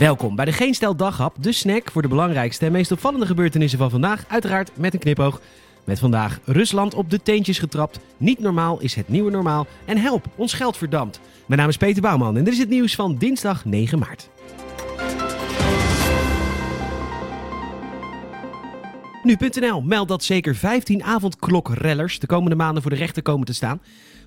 Welkom bij de Geen Stel Daghap, de snack voor de belangrijkste en meest opvallende gebeurtenissen van vandaag. Uiteraard met een knipoog. Met vandaag Rusland op de teentjes getrapt. Niet normaal is het nieuwe normaal. En help, ons geld verdampt. Mijn naam is Peter Bouwman en dit is het nieuws van dinsdag 9 maart. Nu.nl meldt dat zeker 15 avondklokrellers de komende maanden voor de rechter komen te staan.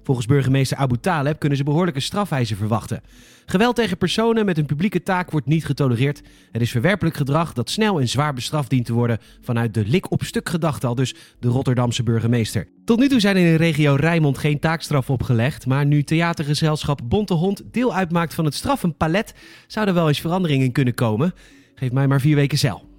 Volgens burgemeester Abu Taleb kunnen ze behoorlijke strafeisen verwachten. Geweld tegen personen met een publieke taak wordt niet getolereerd. Het is verwerpelijk gedrag dat snel en zwaar bestraft dient te worden vanuit de lik op stuk gedachte al dus de Rotterdamse burgemeester. Tot nu toe zijn in de regio Rijnmond geen taakstraf opgelegd, maar nu theatergezelschap Bonte Hond deel uitmaakt van het straffenpalet, zou er wel eens verandering in kunnen komen. Geef mij maar vier weken cel.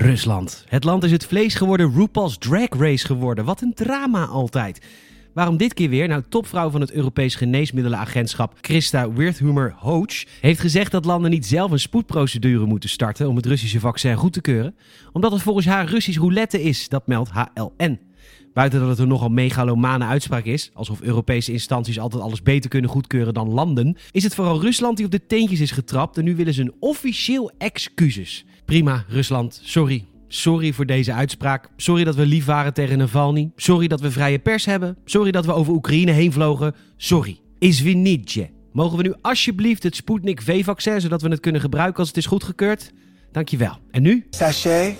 Rusland. Het land is het vlees geworden RuPaul's Drag Race geworden. Wat een drama altijd. Waarom dit keer weer? Nou, topvrouw van het Europees Geneesmiddelenagentschap Christa Wirthumer Hoach heeft gezegd dat landen niet zelf een spoedprocedure moeten starten om het Russische vaccin goed te keuren, omdat het volgens haar Russisch roulette is, dat meldt HLN. Buiten dat het een nogal megalomane uitspraak is, alsof Europese instanties altijd alles beter kunnen goedkeuren dan landen, is het vooral Rusland die op de teentjes is getrapt en nu willen ze een officieel excuses. Prima, Rusland, sorry. Sorry voor deze uitspraak. Sorry dat we lief waren tegen Navalny. Sorry dat we vrije pers hebben. Sorry dat we over Oekraïne heen vlogen. Sorry. Izvinitje. Mogen we nu alsjeblieft het Sputnik V-vaccin, zodat we het kunnen gebruiken als het is goedgekeurd? Dankjewel. En nu? Sachet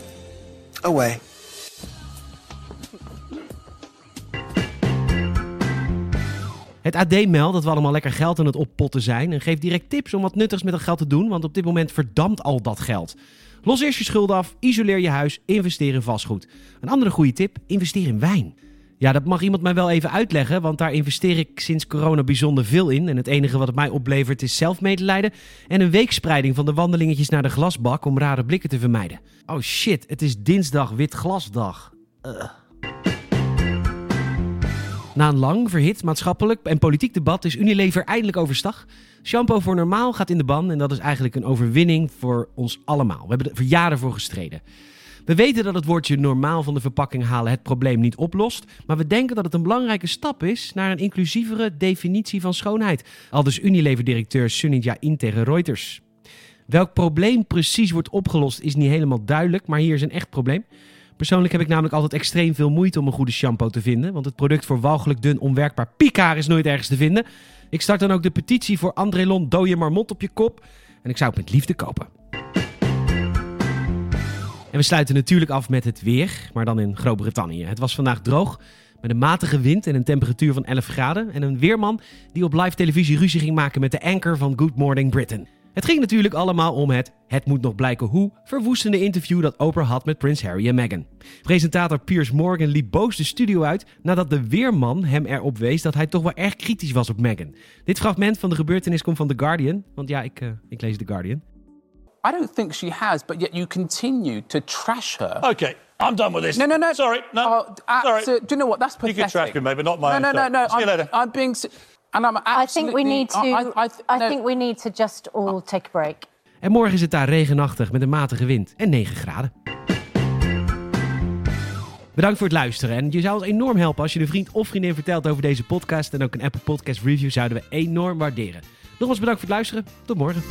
away. Het AD meldt dat we allemaal lekker geld aan het oppotten zijn en geeft direct tips om wat nuttigs met dat geld te doen, want op dit moment verdampt al dat geld. Los eerst je schulden af, isoleer je huis, investeer in vastgoed. Een andere goede tip, investeer in wijn. Ja, dat mag iemand mij wel even uitleggen, want daar investeer ik sinds corona bijzonder veel in. En het enige wat het mij oplevert is zelfmedelijden en een weekspreiding van de wandelingetjes naar de glasbak om rare blikken te vermijden. Oh shit, het is dinsdag wit glasdag. Na een lang, verhit maatschappelijk en politiek debat is Unilever eindelijk overstag. Shampoo voor normaal gaat in de ban en dat is eigenlijk een overwinning voor ons allemaal. We hebben er voor jaren voor gestreden. We weten dat het woordje normaal van de verpakking halen het probleem niet oplost, maar we denken dat het een belangrijke stap is naar een inclusievere definitie van schoonheid. Al dus Unilever-directeur Sunitja In tegen Reuters. Welk probleem precies wordt opgelost is niet helemaal duidelijk, maar hier is een echt probleem. Persoonlijk heb ik namelijk altijd extreem veel moeite om een goede shampoo te vinden. Want het product voor walgelijk dun onwerkbaar piekhaar is nooit ergens te vinden. Ik start dan ook de petitie voor Andrelon je marmot op je kop. En ik zou het met liefde kopen. En we sluiten natuurlijk af met het weer, maar dan in Groot-Brittannië. Het was vandaag droog, met een matige wind en een temperatuur van 11 graden. En een weerman die op live televisie ruzie ging maken met de anchor van Good Morning Britain. Het ging natuurlijk allemaal om het, het moet nog blijken hoe, verwoestende interview dat Oprah had met prins Harry en Meghan. Presentator Piers Morgan liep boos de studio uit nadat de weerman hem erop wees dat hij toch wel erg kritisch was op Meghan. Dit fragment van de gebeurtenis komt van The Guardian, want ja, ik, uh, ik lees The Guardian. I don't think she has, but yet you continue to trash her. Okay, I'm done with this. No, no, no. Sorry, no. Oh, uh, Sorry. so- do you know what? That's You pathetic. can trash me, maybe not my No, no, no, no. You. I'm being. And I'm I think we absolutely- need to. I, I, I, I, no. think we need to just all take a break. En morgen is het daar regenachtig met een matige wind en 9 graden. Bedankt voor het luisteren. En je zou ons enorm helpen als je een vriend of vriendin vertelt over deze podcast. En ook een Apple Podcast review zouden we enorm waarderen. Nogmaals bedankt voor het luisteren. Tot morgen.